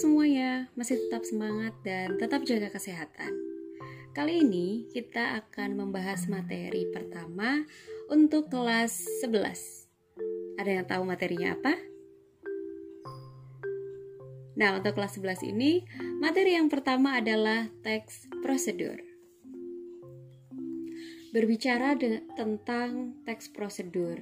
semuanya, masih tetap semangat dan tetap jaga kesehatan. Kali ini kita akan membahas materi pertama untuk kelas 11. Ada yang tahu materinya apa? Nah, untuk kelas 11 ini, materi yang pertama adalah teks prosedur. Berbicara tentang teks prosedur,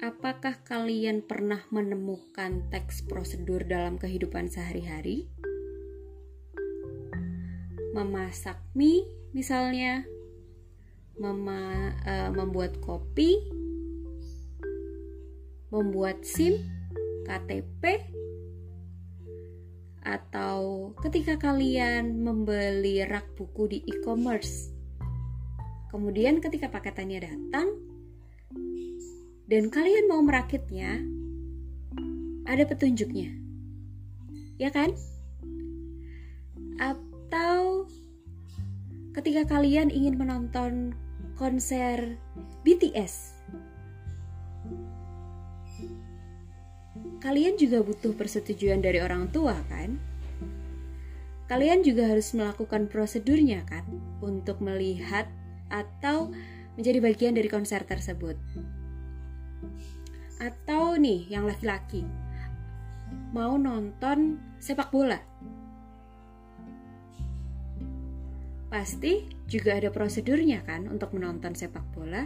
Apakah kalian pernah menemukan teks prosedur dalam kehidupan sehari-hari? Memasak mie, misalnya, Mema, uh, membuat kopi, membuat SIM, KTP, atau ketika kalian membeli rak buku di e-commerce. Kemudian ketika paketannya datang, dan kalian mau merakitnya, ada petunjuknya. Ya kan? Atau ketika kalian ingin menonton konser BTS, kalian juga butuh persetujuan dari orang tua kan? Kalian juga harus melakukan prosedurnya kan untuk melihat atau menjadi bagian dari konser tersebut. Atau nih yang laki-laki mau nonton sepak bola. Pasti juga ada prosedurnya kan untuk menonton sepak bola.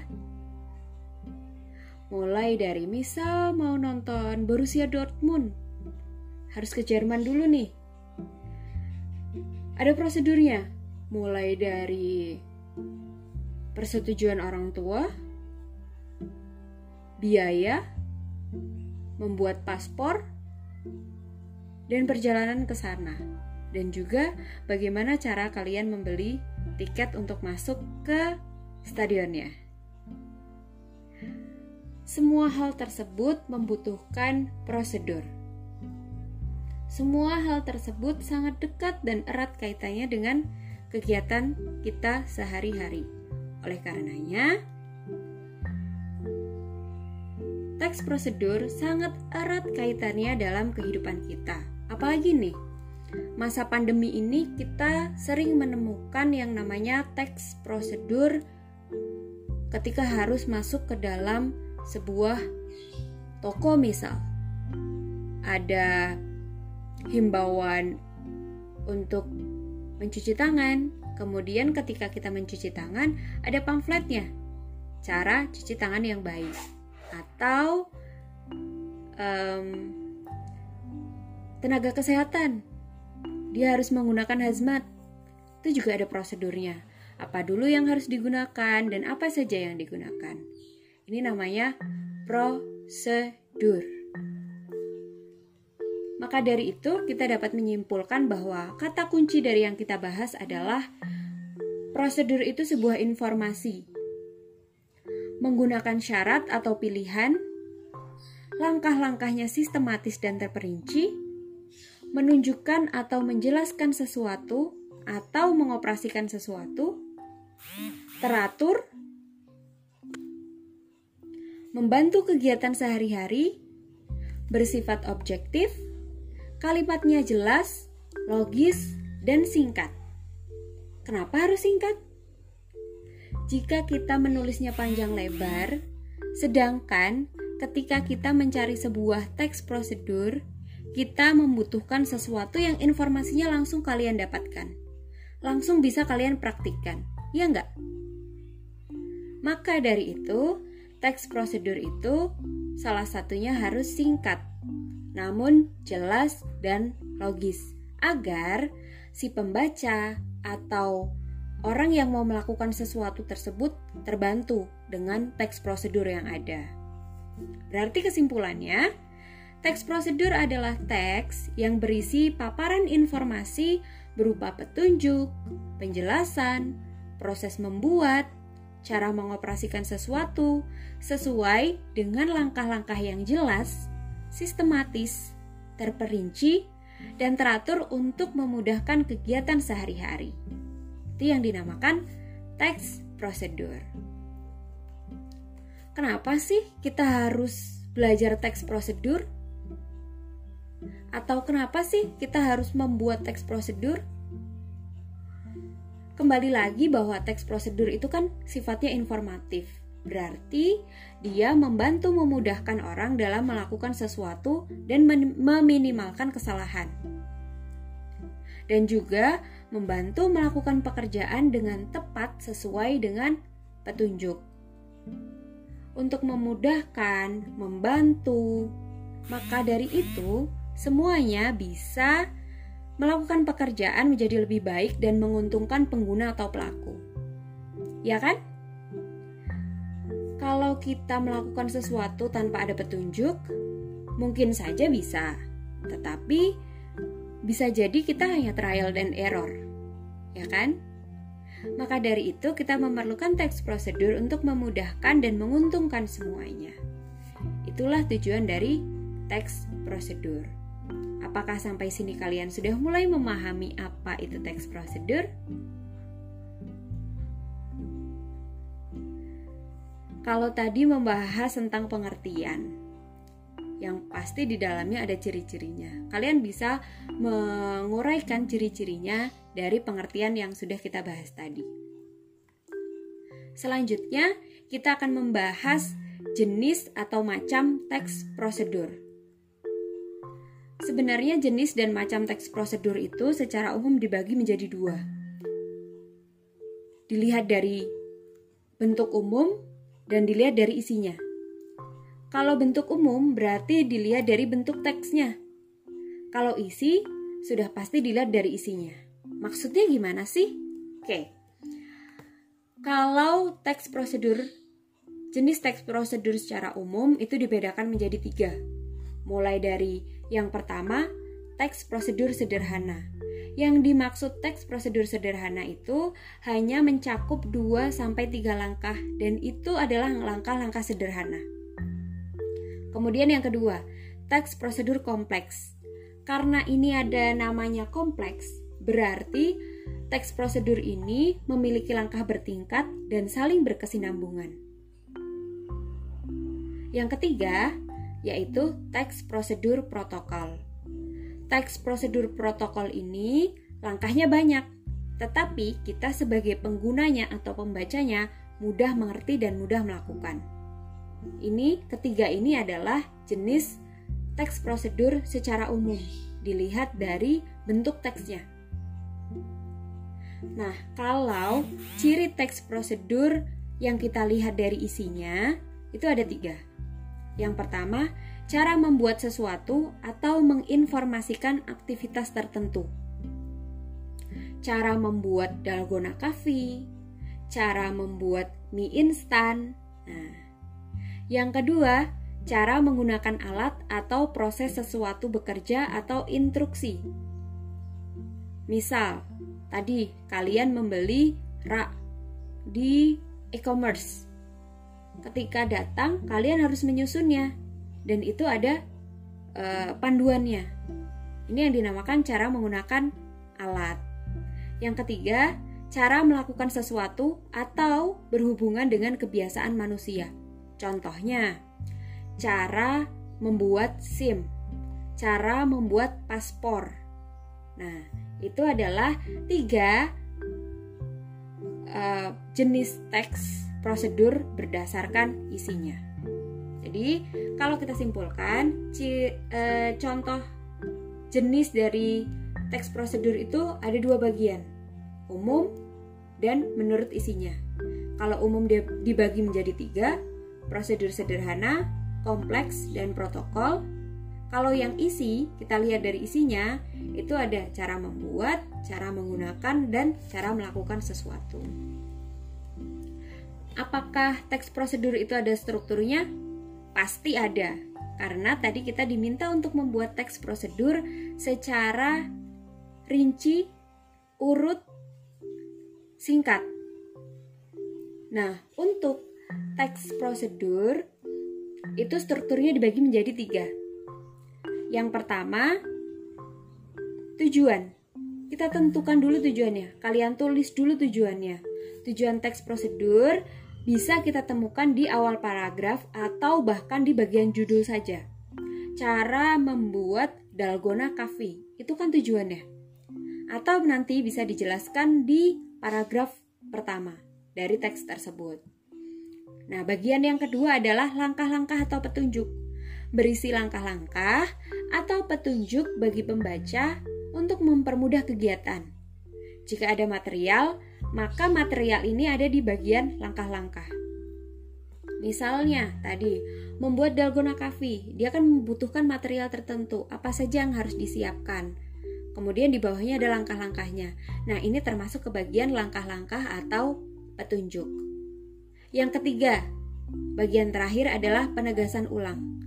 Mulai dari misal mau nonton Borussia Dortmund. Harus ke Jerman dulu nih. Ada prosedurnya. Mulai dari persetujuan orang tua, biaya, membuat paspor, dan perjalanan ke sana. Dan juga bagaimana cara kalian membeli tiket untuk masuk ke stadionnya. Semua hal tersebut membutuhkan prosedur. Semua hal tersebut sangat dekat dan erat kaitannya dengan kegiatan kita sehari-hari. Oleh karenanya, teks prosedur sangat erat kaitannya dalam kehidupan kita. Apalagi nih, masa pandemi ini kita sering menemukan yang namanya teks prosedur ketika harus masuk ke dalam sebuah toko misal. Ada himbauan untuk mencuci tangan. Kemudian ketika kita mencuci tangan, ada pamfletnya. Cara cuci tangan yang baik atau um, tenaga kesehatan. Dia harus menggunakan hazmat. Itu juga ada prosedurnya. Apa dulu yang harus digunakan dan apa saja yang digunakan. Ini namanya prosedur. Maka dari itu kita dapat menyimpulkan bahwa kata kunci dari yang kita bahas adalah prosedur itu sebuah informasi menggunakan syarat atau pilihan, langkah-langkahnya sistematis dan terperinci, menunjukkan atau menjelaskan sesuatu atau mengoperasikan sesuatu, teratur, membantu kegiatan sehari-hari, bersifat objektif, kalimatnya jelas, logis, dan singkat. Kenapa harus singkat? Jika kita menulisnya panjang lebar, sedangkan ketika kita mencari sebuah teks prosedur, kita membutuhkan sesuatu yang informasinya langsung kalian dapatkan. Langsung bisa kalian praktikkan, ya enggak? Maka dari itu, teks prosedur itu salah satunya harus singkat, namun jelas dan logis, agar si pembaca atau orang yang mau melakukan sesuatu tersebut terbantu dengan teks prosedur yang ada. Berarti kesimpulannya, teks prosedur adalah teks yang berisi paparan informasi berupa petunjuk, penjelasan, proses membuat, cara mengoperasikan sesuatu sesuai dengan langkah-langkah yang jelas, sistematis, terperinci, dan teratur untuk memudahkan kegiatan sehari-hari. Itu yang dinamakan teks prosedur. Kenapa sih kita harus belajar teks prosedur? Atau kenapa sih kita harus membuat teks prosedur? Kembali lagi bahwa teks prosedur itu kan sifatnya informatif. Berarti dia membantu memudahkan orang dalam melakukan sesuatu dan meminimalkan kesalahan. Dan juga membantu melakukan pekerjaan dengan tepat sesuai dengan petunjuk. Untuk memudahkan, membantu, maka dari itu semuanya bisa melakukan pekerjaan menjadi lebih baik dan menguntungkan pengguna atau pelaku. Ya kan? Kalau kita melakukan sesuatu tanpa ada petunjuk, mungkin saja bisa. Tetapi bisa jadi kita hanya trial dan error. Ya kan? Maka dari itu kita memerlukan teks prosedur untuk memudahkan dan menguntungkan semuanya. Itulah tujuan dari teks prosedur. Apakah sampai sini kalian sudah mulai memahami apa itu teks prosedur? Kalau tadi membahas tentang pengertian, yang pasti di dalamnya ada ciri-cirinya. Kalian bisa menguraikan ciri-cirinya dari pengertian yang sudah kita bahas tadi. Selanjutnya, kita akan membahas jenis atau macam teks prosedur. Sebenarnya jenis dan macam teks prosedur itu secara umum dibagi menjadi dua. Dilihat dari bentuk umum dan dilihat dari isinya. Kalau bentuk umum berarti dilihat dari bentuk teksnya. Kalau isi sudah pasti dilihat dari isinya. Maksudnya gimana sih? Oke. Kalau teks prosedur jenis teks prosedur secara umum itu dibedakan menjadi tiga mulai dari yang pertama, teks prosedur sederhana. Yang dimaksud teks prosedur sederhana itu hanya mencakup 2 sampai 3 langkah dan itu adalah langkah-langkah sederhana. Kemudian yang kedua, teks prosedur kompleks. Karena ini ada namanya kompleks, berarti teks prosedur ini memiliki langkah bertingkat dan saling berkesinambungan. Yang ketiga, yaitu teks prosedur protokol. Teks prosedur protokol ini langkahnya banyak, tetapi kita sebagai penggunanya atau pembacanya mudah mengerti dan mudah melakukan. Ini ketiga ini adalah jenis teks prosedur secara umum, dilihat dari bentuk teksnya. Nah, kalau ciri teks prosedur yang kita lihat dari isinya itu ada tiga. Yang pertama, cara membuat sesuatu atau menginformasikan aktivitas tertentu. Cara membuat dalgona coffee, cara membuat mie instan. Nah, yang kedua, cara menggunakan alat atau proses sesuatu bekerja atau instruksi. Misal, tadi kalian membeli rak di e-commerce. Ketika datang, kalian harus menyusunnya, dan itu ada uh, panduannya. Ini yang dinamakan cara menggunakan alat. Yang ketiga, cara melakukan sesuatu atau berhubungan dengan kebiasaan manusia. Contohnya, cara membuat SIM, cara membuat paspor. Nah, itu adalah tiga uh, jenis teks prosedur berdasarkan isinya. Jadi, kalau kita simpulkan, ci, e, contoh jenis dari teks prosedur itu ada dua bagian, umum dan menurut isinya. Kalau umum dibagi menjadi tiga, prosedur sederhana, kompleks, dan protokol. Kalau yang isi, kita lihat dari isinya, itu ada cara membuat, cara menggunakan, dan cara melakukan sesuatu. Apakah teks prosedur itu ada strukturnya? Pasti ada, karena tadi kita diminta untuk membuat teks prosedur secara rinci, urut, singkat. Nah, untuk teks prosedur itu strukturnya dibagi menjadi tiga. Yang pertama, tujuan. Kita tentukan dulu tujuannya. Kalian tulis dulu tujuannya. Tujuan teks prosedur bisa kita temukan di awal paragraf atau bahkan di bagian judul saja. Cara membuat dalgona coffee. Itu kan tujuannya. Atau nanti bisa dijelaskan di paragraf pertama dari teks tersebut. Nah, bagian yang kedua adalah langkah-langkah atau petunjuk. Berisi langkah-langkah atau petunjuk bagi pembaca untuk mempermudah kegiatan. Jika ada material, maka material ini ada di bagian langkah-langkah. Misalnya, tadi membuat dalgona coffee, dia akan membutuhkan material tertentu, apa saja yang harus disiapkan. Kemudian di bawahnya ada langkah-langkahnya. Nah, ini termasuk ke bagian langkah-langkah atau petunjuk. Yang ketiga, bagian terakhir adalah penegasan ulang.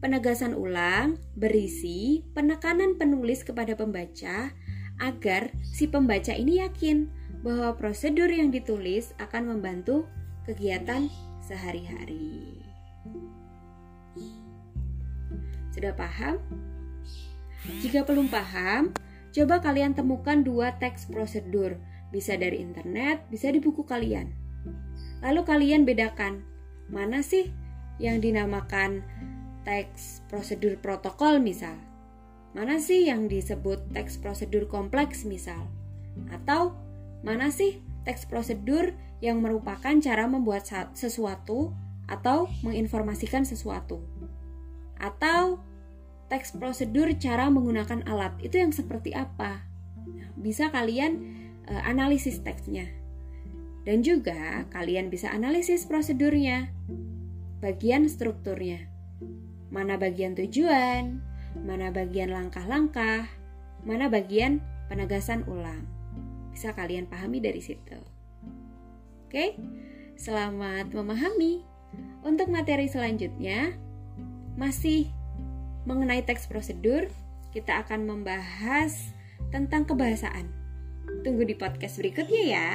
Penegasan ulang berisi penekanan penulis kepada pembaca agar si pembaca ini yakin bahwa prosedur yang ditulis akan membantu kegiatan sehari-hari. Sudah paham? Jika belum paham, coba kalian temukan dua teks prosedur, bisa dari internet, bisa di buku kalian. Lalu kalian bedakan mana sih yang dinamakan teks prosedur protokol misal. Mana sih yang disebut teks prosedur kompleks misal? Atau mana sih teks prosedur yang merupakan cara membuat sesuatu atau menginformasikan sesuatu. Atau teks prosedur cara menggunakan alat itu yang seperti apa? Bisa kalian uh, analisis teksnya. Dan juga kalian bisa analisis prosedurnya, bagian strukturnya. Mana bagian tujuan, mana bagian langkah-langkah, mana bagian penegasan ulang. Bisa kalian pahami dari situ. Oke, selamat memahami. Untuk materi selanjutnya, masih mengenai teks prosedur, kita akan membahas tentang kebahasaan. Tunggu di podcast berikutnya ya.